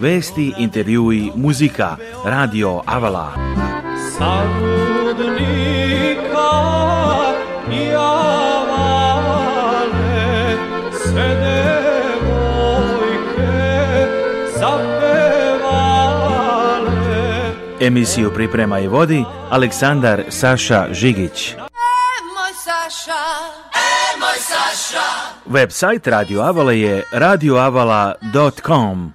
Vesti, intervjui, muzika, radio Avala. Sarudnika i Avale, sve devojke zapevale. Emisiju priprema i vodi Aleksandar Saša Žigić. E, e, Web sajt Radio Avala je radioavala.com.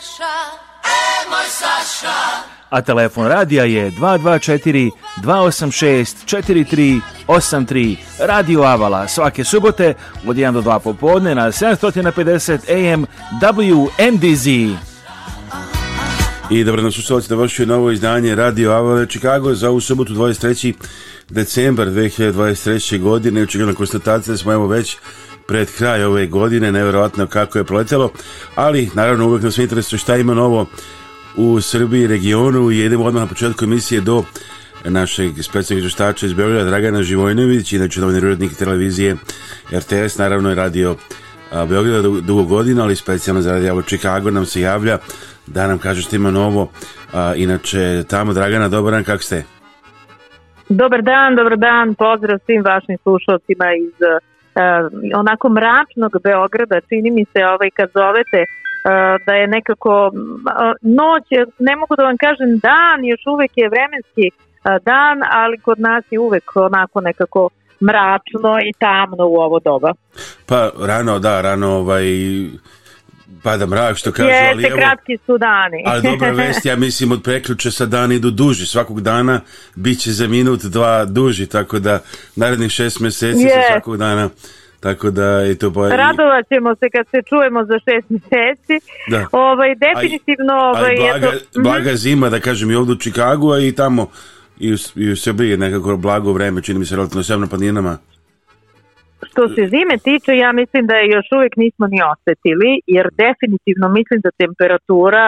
Saša, e moj Saša. A telefon radija je 224 286 4383 Radio Avala svake subote od 1 do 2 popodne na 750 AM WNDZ. I dobro nas uslovci dovršio da novo izdanje Radio Avala Chicago za ovu subotu 23. decembar 2023. godine. Očigledna konstatacija da smo evo već pred kraj ove godine, neverovatno kako je proletelo, ali naravno uvek nas interesuje šta ima novo u Srbiji regionu i idemo odmah na početku emisije do našeg specijalnog izvještača iz Beograda Dragana Živojnović, inače novinar urednik televizije RTS, naravno je radio Beograda dugo godina, ali specijalno za radio Chicago nam se javlja da nam kaže što ima novo. A, inače, tamo Dragana, dobar dan, kako ste? Dobar dan, dobar dan, pozdrav svim vašim slušalcima iz E, onako mračnog Beograda, čini mi se ovaj kad zovete e, da je nekako e, noć, ne mogu da vam kažem dan, još uvek je vremenski dan, ali kod nas je uvek onako nekako mračno i tamno u ovo doba. Pa rano, da, rano ovaj pada mrak što kažu, Jeste, ali evo, kratki su dani. ali dobra vest, ja mislim od preključa sa dan idu duži, svakog dana biće će za minut, dva duži, tako da narednih šest meseci yes. sa svakog dana tako da je to bolje. Pa Radovat ćemo se kad se čujemo za šest meseci Da. Ovaj, definitivno... Aj, ovaj, aj blaga, to... Mhm. blaga zima, da kažem, i ovdje u Čikagu, a i tamo i u, i u Srbiji nekako blago vreme, čini mi se, relativno sve na planinama. Što se zime tiče, ja mislim da je još uvijek nismo ni osetili, jer definitivno mislim da temperatura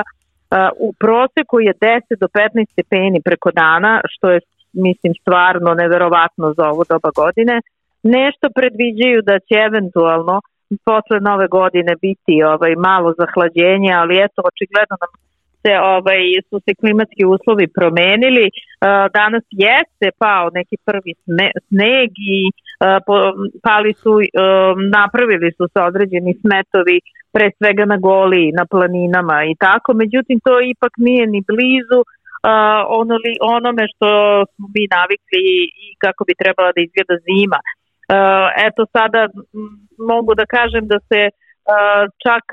u proseku je 10 do 15 stepeni preko dana, što je mislim stvarno neverovatno za ovu doba godine. Nešto predviđaju da će eventualno posle nove godine biti ovaj malo zahlađenje, ali eto očigledno nam se ovaj su se klimatski uslovi promenili. Danas jeste pao neki prvi sneg i E, pali su, e, napravili su se određeni smetovi pre svega na goli, na planinama i tako, međutim to ipak nije ni blizu e, ono onoli, onome što smo mi navikli i kako bi trebala da izgleda zima. Eto sada mogu da kažem da se čak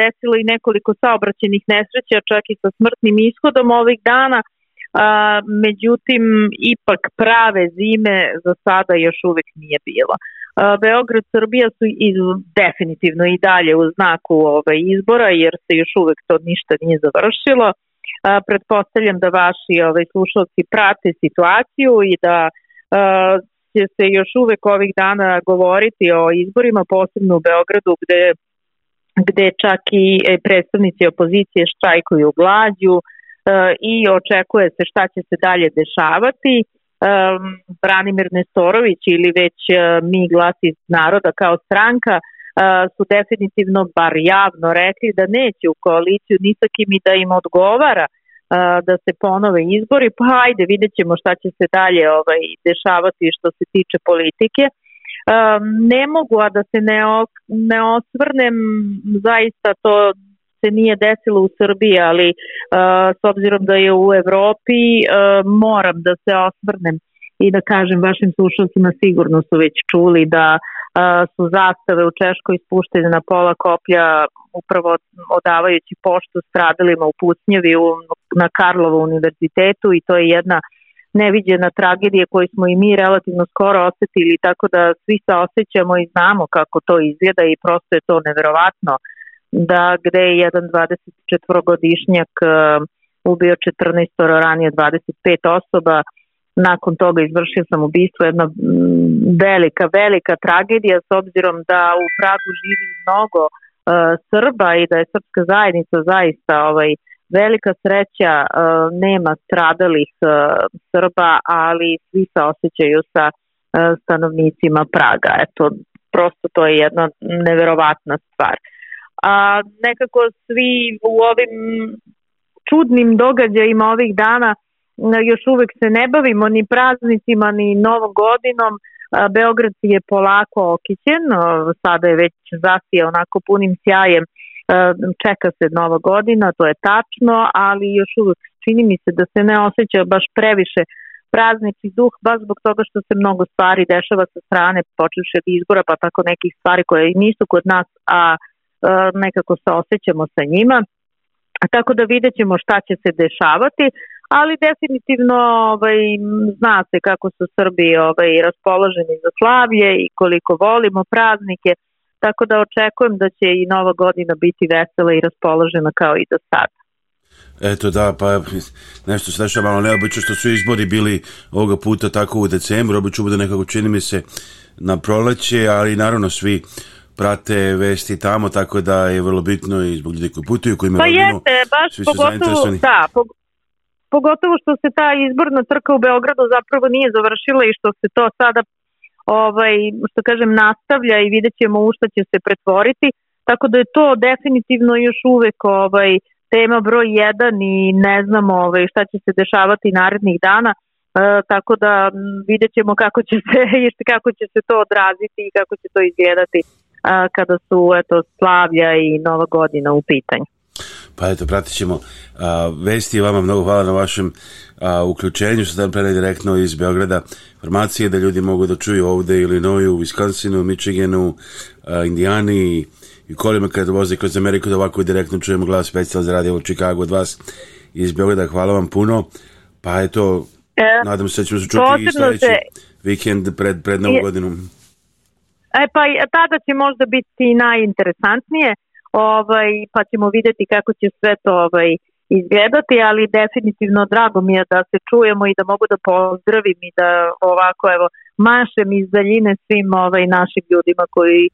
desilo i nekoliko saobraćenih nesreća, čak i sa smrtnim ishodom ovih dana, a, međutim ipak prave zime za sada još uvek nije bilo. Beograd, Srbija su iz, definitivno i dalje u znaku ove ovaj, izbora jer se još uvek to ništa nije završilo. A, pretpostavljam da vaši ove, ovaj, slušalci prate situaciju i da a, će se još uvek ovih dana govoriti o izborima, posebno u Beogradu gde, gde čak i e, predstavnici opozicije štrajkuju glađu, E, i očekuje se šta će se dalje dešavati. E, Branimir Nestorović ili već e, mi glas iz naroda kao stranka su definitivno bar javno rekli da neće u koaliciju ni sa kim i da im odgovara da se ponove izbori, pa hajde vidjet ćemo šta će se dalje ovaj, dešavati što se tiče politike. Ne mogu, a da se ne, ne osvrnem, zaista to se nije desilo u Srbiji, ali uh, s obzirom da je u Evropi, uh, moram da se osvrnem i da kažem vašim slušalcima sigurno su već čuli da uh, su zastave u Češkoj spuštene na pola koplja upravo odavajući poštu stradalima u Pucnjevi u, na Karlovu univerzitetu i to je jedna neviđena tragedija koju smo i mi relativno skoro osetili, tako da svi se osjećamo i znamo kako to izgleda i prosto je to neverovatno da gde je jedan 24-godišnjak e, ubio 14 ranije 25 osoba, nakon toga izvršio sam ubistvo, jedna velika, velika tragedija s obzirom da u Pragu živi mnogo e, Srba i da je srpska zajednica zaista ovaj, velika sreća, e, nema stradalih Srba, ali svi se osjećaju sa stanovnicima Praga. Eto, prosto to je jedna neverovatna stvar. Uh, a, nekako svi u ovim čudnim događajima ovih dana e, još uvek se ne bavimo ni praznicima ni novom godinom e, Beograd je polako okićen e, sada je već zasija onako punim sjajem čeka se nova godina, to je tačno, ali još uvek čini mi se da se ne osjeća baš previše praznični duh, baš zbog toga što se mnogo stvari dešava sa strane, počeše od izbora, pa tako nekih stvari koje nisu kod nas, a E, nekako se osjećamo sa njima. Tako da vidjet ćemo šta će se dešavati, ali definitivno ovaj, zna se kako su Srbi ovaj, raspoloženi za slavlje i koliko volimo praznike, tako da očekujem da će i nova godina biti vesela i raspoložena kao i do sada. Eto da, pa nešto se dešava malo neobično što su izbori bili ovoga puta tako u decembru, obično bude nekako čini mi se na proleće, ali naravno svi prate vesti tamo, tako da je vrlo bitno i zbog ljudi koji putuju, koji imaju pa rodinu, jeste, baš svi su pogotovo, da, pogotovo što se ta izborna trka u Beogradu zapravo nije završila i što se to sada ovaj, što kažem, nastavlja i vidjet ćemo u šta će se pretvoriti, tako da je to definitivno još uvek ovaj, tema broj jedan i ne znamo ovaj, šta će se dešavati narednih dana, e, tako da vidjet ćemo kako će se, kako će se to odraziti i kako će to izgledati kada su eto, slavlja i nova godina u pitanju. Pa eto, pratit ćemo a, vesti vama. Mnogo hvala na vašem a, uključenju. Sada dan prele direktno iz Beograda informacije da ljudi mogu da čuju ovde Illinoisu, Wisconsinu, Michiganu, a, Indijani i kolima kada voze kroz Ameriku da ovako direktno čujemo glas specijal za radio u Chicago od vas iz Beograda. Hvala vam puno. Pa eto, e, nadam se da ćemo se čuti i sledeći vikend pred, pred novu godinu. E pa tada će možda biti najinteresantnije, ovaj, pa ćemo videti kako će sve to ovaj, izgledati, ali definitivno drago mi je da se čujemo i da mogu da pozdravim i da ovako evo mašem iz daljine svim ovaj, našim ljudima koji e,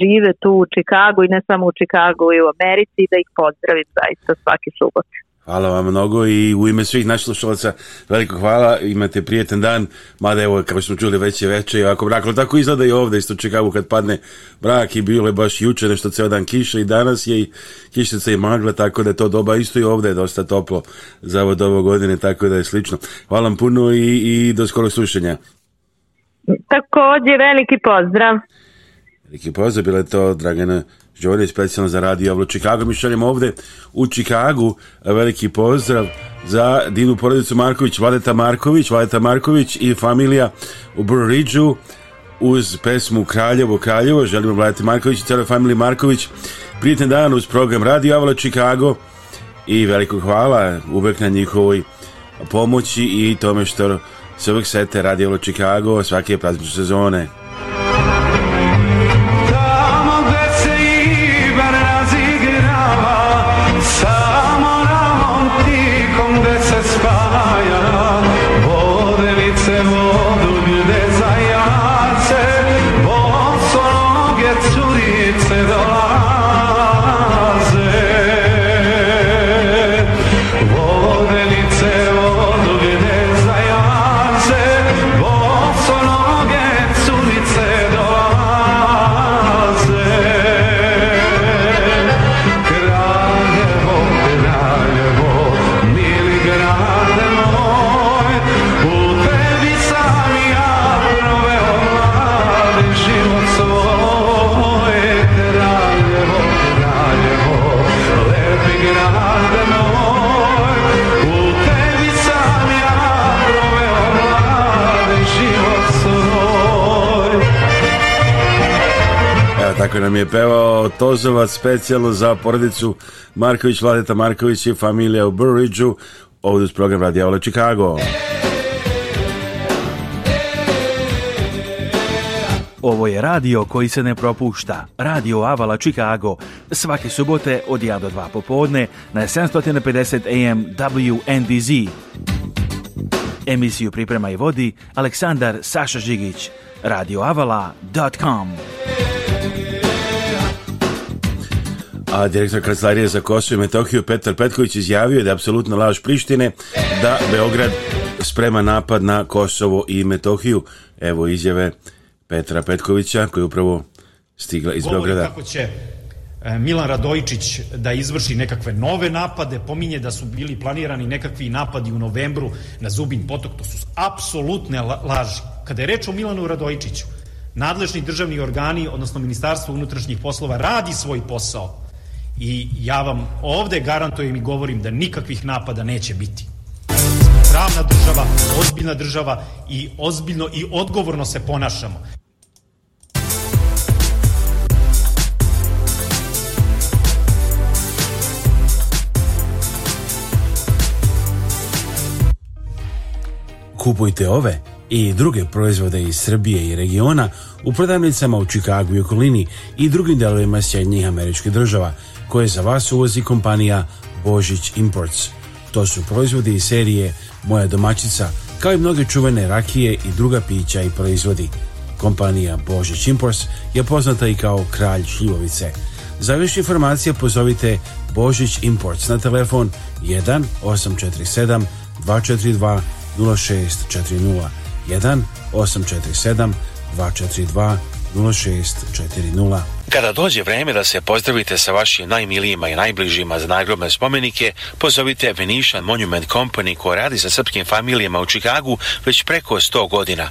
žive tu u Čikagu i ne samo u Čikagu i u Americi da ih pozdravim zaista svaki subot. Hvala vam mnogo i u ime svih naših slušalaca veliko hvala, imate prijetan dan, mada evo kao smo čuli već je večer i ovako mraklo, tako izgleda i ovdje isto u kad padne mrak i bilo je baš jučer nešto ceo dan kiša i danas je i kišica i magla, tako da to doba isto i ovde je dosta toplo za ovo doba godine, tako da je slično. Hvala vam puno i, i do skorog slušanja. Također veliki pozdrav. Veliki pozdrav, bila je to Dragana Đorđević, specijalno za Radio Javlo Čikago. Mi šaljemo ovde u Čikagu e, veliki pozdrav za Dinu porodicu Marković, Vladeta Marković, Vladeta Marković i familija u Brridžu uz pesmu Kraljevo, Kraljevo. Želimo Vladeti Marković i cijeloj familiji Marković. Prijetan dan uz program Radio Javlo Čikago i veliko hvala uvek na njihovoj pomoći i tome što se uvek sete Radio Javlo Čikago svake praznične sezone. je pevao Tozovac specijalno za porodicu Marković, Vladeta Marković i familija u Burridgeu ovdje uz program Radio Ola Chicago. Ovo je radio koji se ne propušta. Radio Avala Chicago. Svake subote od 1 do 2 popodne na 750 AM WNDZ. Emisiju priprema i vodi Aleksandar Saša Žigić. radioavala.com a direktor kancelarije za Kosovo i Metohiju Petar Petković izjavio je da je apsolutna laž Prištine da Beograd sprema napad na Kosovo i Metohiju. Evo izjave Petra Petkovića koji je upravo stigla iz Govori Beograda. kako će e, Milan Radojičić da izvrši nekakve nove napade, pominje da su bili planirani nekakvi napadi u novembru na Zubin potok, to su apsolutne laži. Kada je reč o Milanu Radojičiću, nadležni državni organi, odnosno Ministarstvo unutrašnjih poslova, radi svoj posao I ja vam ovde garantujem i govorim da nikakvih napada neće biti. Pravna država, ozbiljna država i ozbiljno i odgovorno se ponašamo. Kupujte ove i druge proizvode iz Srbije i regiona u prodavnicama u Čikagu i okolini i drugim delovima Sjednjih američkih država, koje za vas uvozi kompanija Božić Imports. To su proizvodi iz serije Moja domaćica, kao i mnoge čuvene rakije i druga pića i proizvodi. Kompanija Božić Imports je poznata i kao kralj šljivovice. Za više informacija pozovite Božić Imports na telefon 1 847 242 0640 1 847 242 0640. Kada dođe vreme da se pozdravite sa vašim najmilijima i najbližima za nagrobne spomenike, pozovite Venetian Monument Company koja radi sa srpskim familijama u Čikagu već preko 100 godina.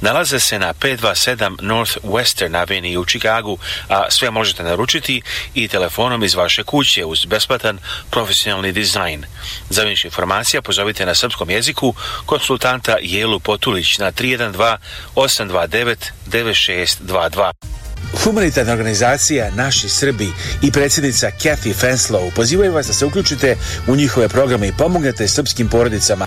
Nalaze se na 527 North Western Avenue u Čikagu, a sve možete naručiti i telefonom iz vaše kuće uz besplatan profesionalni dizajn. Za više informacija pozovite na srpskom jeziku konsultanta Jelu Potulić na 312 829 9622. Humanitarna organizacija Naši Srbi i predsjednica Kathy Fenslow pozivaju vas da se uključite u njihove programe i pomognete srpskim porodicama.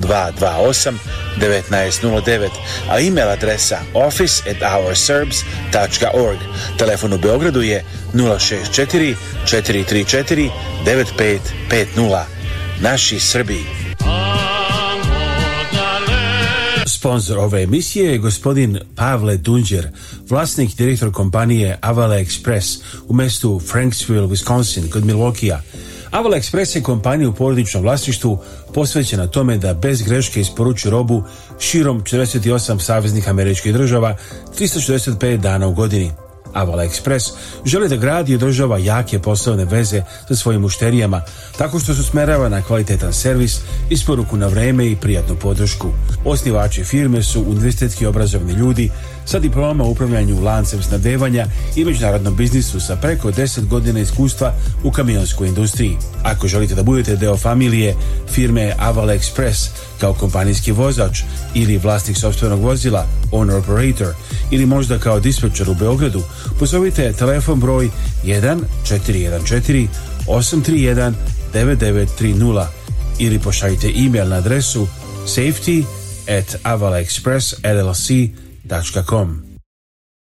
228 1909, a e-mail adresa office@ourserbs.org. Telefon u Beogradu je 064 434 9550. Naši Srbi. Sponzor ove emisije je gospodin Pavle Dunđer, vlasnik i direktor kompanije Avala Express u mestu Franksville, Wisconsin, kod Milokija. Avala Express je kompanija u porodičnom vlasništvu posvećena tome da bez greške isporuči robu širom 48 saveznih američkih država 365 dana u godini. Avala Express želi da gradi i država jake poslovne veze sa svojim mušterijama, tako što se usmerava na kvalitetan servis, isporuku na vreme i prijatnu podršku. Osnivači firme su univerzitetski obrazovni ljudi sa diplomama u upravljanju lancem snabdevanja i međunarodnom biznisu sa preko 10 godina iskustva u kamionskoj industriji. Ako želite da budete deo familije firme Aval Express kao kompanijski vozač ili vlasnik sobstvenog vozila, owner operator ili možda kao dispečer u Beogradu, pozovite telefon broj 1 414 831 9930 ili pošaljite e-mail na adresu safety at avalexpress.llc.com داشكا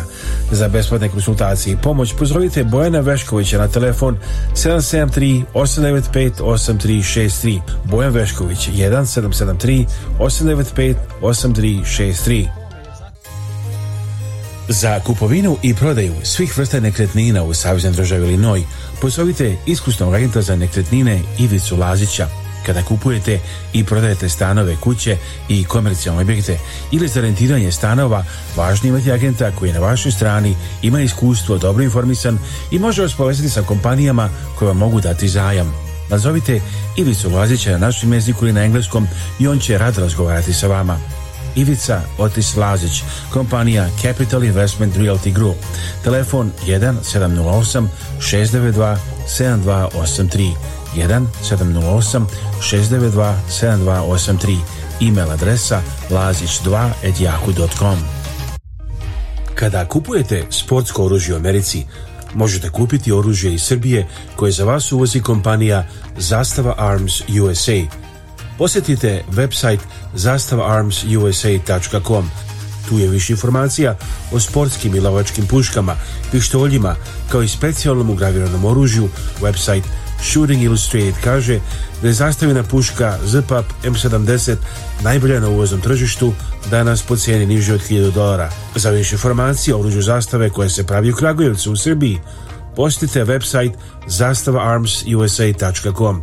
Hrvatska za besplatne konsultacije i pomoć pozdravite Bojana Veškovića na telefon 773 895 8363 Bojan Vešković 1773 895 8363 za kupovinu i prodaju svih vrsta nekretnina u Saveznoj državi Illinois pozovite iskusnog agenta za nekretnine Ivicu Lazića kada kupujete i prodajete stanove, kuće i komercijalne objekte ili za rentiranje stanova, važno imati agenta koji je na vašoj strani, ima iskustvo, dobro informisan i može vas povezati sa kompanijama koje vam mogu dati zajam. Nazovite Ivicu Lazića na našem jeziku ili na engleskom i on će rad razgovarati sa vama. Ivica Otis Lazić, kompanija Capital Investment Realty Group. Telefon 1 708 692 7283. 1 708 692 7283 email adresa lazić2.yahoo.com Kada kupujete sportsko oružje u Americi, možete kupiti oružje iz Srbije koje za vas uvozi kompanija Zastava Arms USA. Posjetite website zastavaarmsusa.com tu je više informacija o sportskim i lavačkim puškama, pištoljima, kao i specijalnom ugraviranom oružju, website Shooting Illustrated kaže da je zastavljena puška ZPAP M70 najbolja na uvoznom tržištu, danas po cijeni niže od 1000 dolara. Za više informacije o oruđu zastave koje se pravi u Kragujevcu u Srbiji, posjetite website zastavaarmsusa.com.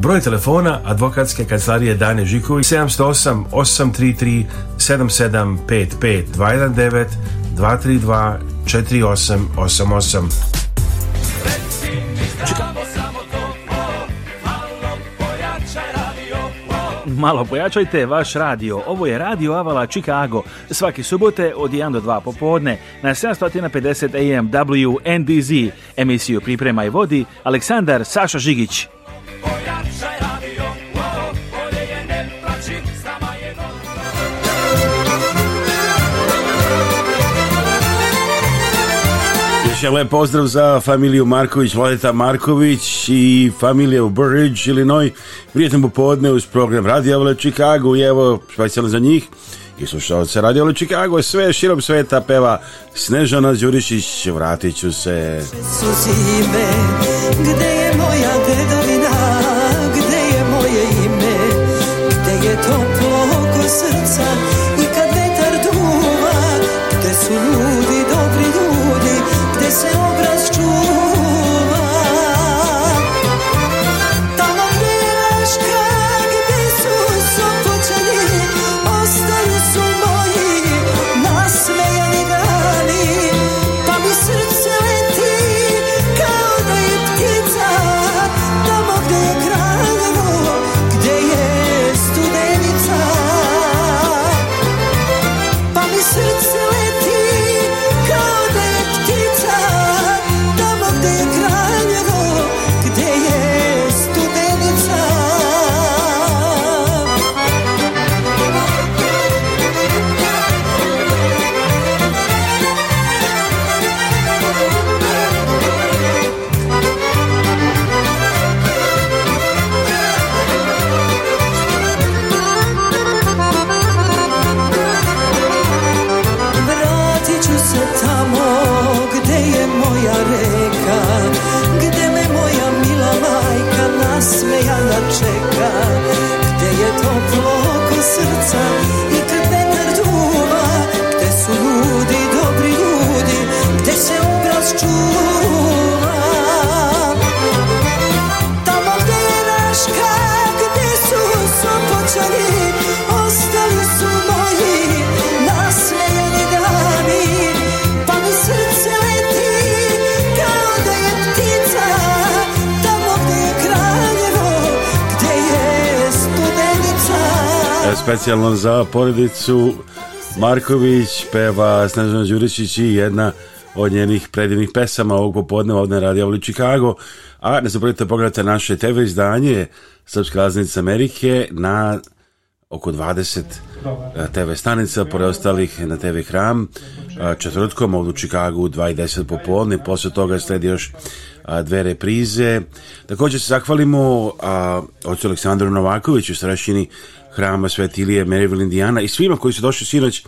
Broj telefona advokatske kancelarije Dane Žiković 708 833 7755 219 232 4888 Malo pojačajte vaš radio. Ovo je Radio Avala Chicago. Svaki subote od 1 do 2 popodne na 750 AM WNDZ. Emisiju priprema i vodi Aleksandar Saša Žigić. Još lep pozdrav za familiju Marković, Vladeta Marković i familije u Burridge, Illinois. Prijetno popodne uz program Radio Vle Chicago i evo, specijalno za njih i se Radio Vle Chicago. Sve širom sveta peva Snežana Đurišić, vratit ću se. Suzive, gde je moja specijalno za porodicu Marković peva Snežana Đurišić i jedna od njenih predivnih pesama ovog popodne ovdje na Radio Voli Chicago. A ne zaboravite da pogledate naše TV izdanje Srpske laznice Amerike na oko 20 e, TV stanica, ostalih na TV Hram, e, četvrtkom ovdje u Čikagu 2.10 popodne, posle toga sledi još e, dve reprize. Također se zahvalimo a, ocu Aleksandru Novakoviću, strašini hrama Sveti Ilije Merivilindijana i svima koji su došli sinoć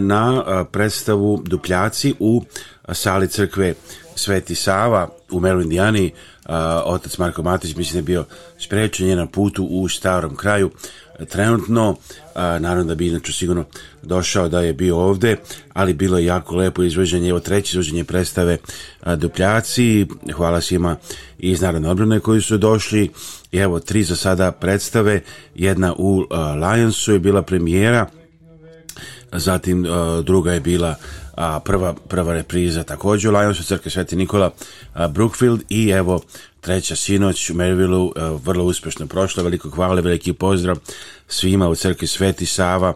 na predstavu Dupljaci u sali crkve Sveti Sava u Merlindijani otac Marko Matić mislim da je bio sprečen je na putu u starom kraju trenutno, a, naravno da bi inače sigurno došao da je bio ovde, ali bilo je jako lepo izvođenje, evo treće izvođenje predstave a, Dupljaci, hvala svima iz Narodne obrane koji su došli, I evo tri za sada predstave, jedna u a, Lionsu je bila premijera, zatim druga je bila a, prva, prva repriza takođe u Lionsu crkve Sveti Nikola a, Brookfield i evo treća sinoć u Mervilu, e, vrlo uspešno prošla, veliko hvala, veliki pozdrav svima u crkvi Sveti Sava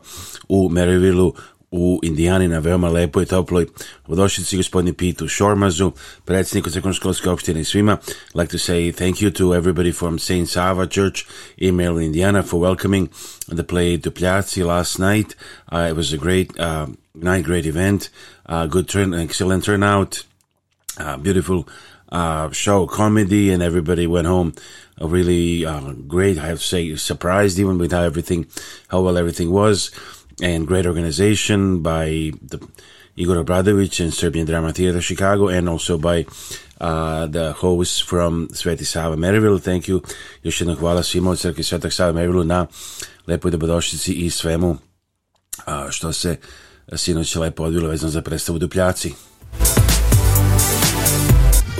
u Mervilu u Indijani na veoma lepoj, toploj vodošici gospodine Pitu Šormazu, predsjedniku Crkonškolske opštine i svima. I'd like to say thank you to everybody from St. Sava Church in Maryland, Indiana for welcoming the play Dupljaci last night. Uh, it was a great uh, night, great event, uh, good turn, excellent turnout, uh, beautiful uh, show comedy and everybody went home uh, really uh, great. I have to say surprised even with how everything, how well everything was. and great organization by the Igor Obradovic and Serbian Drama Theater Chicago, and also by uh, the host from Sveti Sava Merivil. Thank you. Još jednom hvala svima od Crkve Svetog Sava Merivilu na lepoj dobrodošlici i svemu uh, što se sinoć lepo odvilo vezano za predstavu Dupljaci.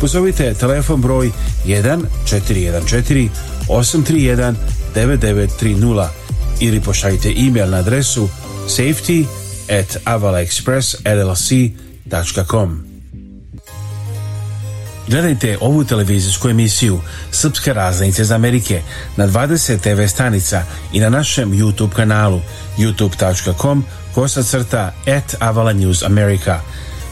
pozovite telefon broj 1 414 831 9930 ili pošaljite e-mail na adresu safety at avalaexpressllc.com Gledajte ovu televizijsku emisiju Srpske raznice iz Amerike na 20 TV stanica i na našem YouTube kanalu youtube.com kosa at Avala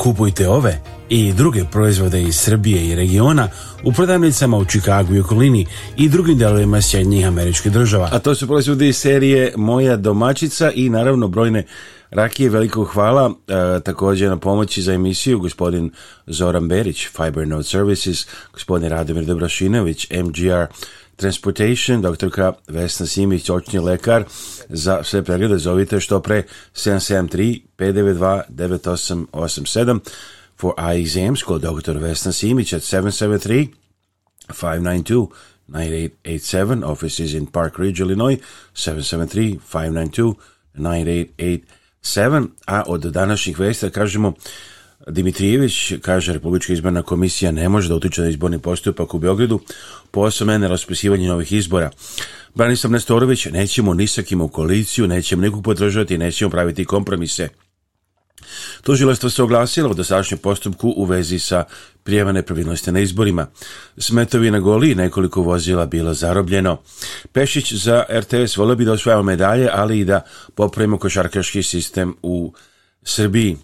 Kupujte ove i druge proizvode iz Srbije i regiona u prodavnicama u Čikagu i okolini i drugim delovima Sjednjih američkih država. A to su proizvodi iz serije Moja domaćica i naravno brojne rakije. Veliko hvala e, također na pomoći za emisiju gospodin Zoran Berić, Fiber Note Services, gospodin Radomir Dobrošinović, MGR Transportation, doktorka Vesna Simić, očni lekar. Za sve preglede zovite što pre 773 592 9887 for eye exams, call Dr. Vesna Simić at 773 592 9887. Office is in Park Ridge, Illinois, 773 592 9887. A od današnjih vesta da kažemo Dimitrijević kaže Republička izborna komisija ne može da utiče na izborni postupak u Beogradu, posebno na raspisivanje novih izbora. Branislav Nestorović, nećemo ni sa kim u koaliciju, nećemo nikog podržati, nećemo praviti kompromise. Tužilaštvo se oglasilo u dosašnjem postupku u vezi sa prijema nepravilnosti na izborima. Smetovi na goli i nekoliko vozila bilo zarobljeno. Pešić za RTS volio bi da osvajamo medalje, ali i da popravimo košarkaški sistem u Srbiji.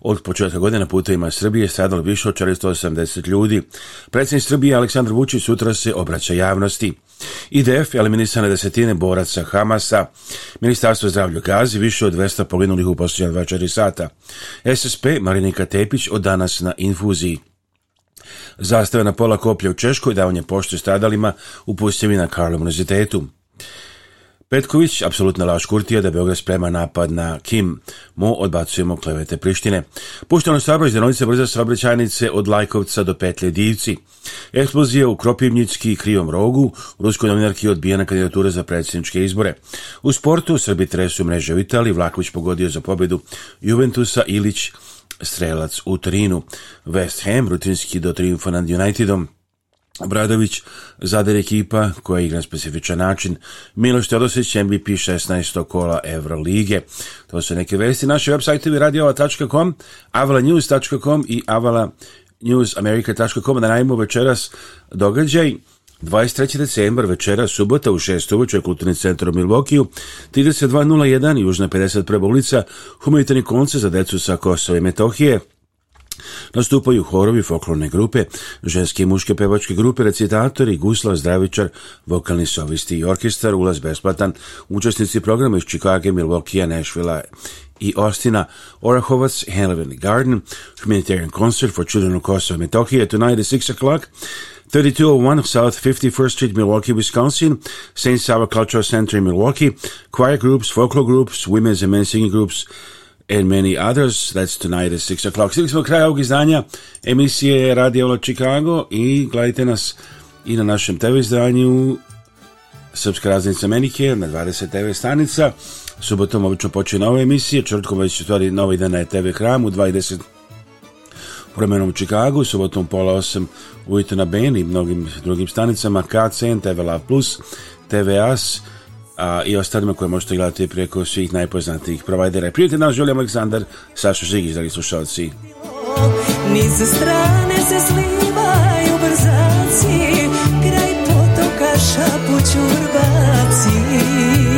Od početka godine putevima Srbije stradalo više od 480 ljudi. Predsjednik Srbije Aleksandar Vučić sutra se obraća javnosti. IDF je eliminisana desetine boraca Hamasa, Ministarstvo zdravlja Gazi više od 200 poginulih u posljednja 24 sata. SSP Marinika Tepić od danas na infuziji. Zastave na pola koplja u Češkoj davanje pošte stradalima u Pusjevi na Karlom univerzitetu. Petković apsolutna laž Kurtija da Beograd sprema napad na Kim. Mu odbacujemo klevete Prištine. Pušteno saobraćaj danovice brza saobraćajnice od Lajkovca do petlje Divci. Eksplozija u Kropivnički krivom rogu. U ruskoj novinarki odbijena kandidatura za predsjedničke izbore. U sportu Srbi tresu mreže u Vlaković pogodio za pobedu Juventusa Ilić strelac u Torinu. West Ham rutinski do triumfa nad Unitedom. Obradović, Zadar ekipa koja igra na specifičan način, Miloš Teodosić, MVP 16. kola Evrolige. To su neke vesti. Naši web sajtovi radioava.com, avalanews.com i avalanews.america.com. Da najmo večeras događaj 23. decembar večera, subota u 6 uveče, Kulturni centar u Milvokiju, 3201, Južna 51. ulica, humanitarni koncert za decu sa Kosova i Metohije, Nastupaju horovi, folklorne grupe, ženske i muške pevačke grupe, recitatori, gusla, zdravičar, vokalni solisti i orkestar, ulaz besplatan, učesnici programa iz Čikage, Milvokija, Nešvila i Ostina, Orahovac, Helen Garden, Humanitarian Concert for Children of Kosovo and Metohija tonight at 6 o'clock, 3201 South 51st Street, Milwaukee, Wisconsin, St. Sarah Cultural Center in Milwaukee, choir groups, folklore groups, women's and men's singing groups, and many others. That's tonight at 6 o'clock. Stigli smo kraja ovog izdanja emisije Radio Chicago i gledajte nas i na našem TV izdanju Srpska raznica Menike na 29 stanica. Subotom obično počne nove emisija, četvrtkom već stvari novi dan na TV Hram u 20 vremenom u Čikagu, subotom pola 8 ujutro na Beni i mnogim drugim stanicama, KCN, TV Lab Plus, TV As, a, i ostalima koje možete gledati preko svih najpoznatijih provajdera. Prijatelj nas Žulija Aleksandar, Sašo Žigić, dragi slušalci. Niz strane se slivaju brzaci, kraj potoka šapuću urbaci.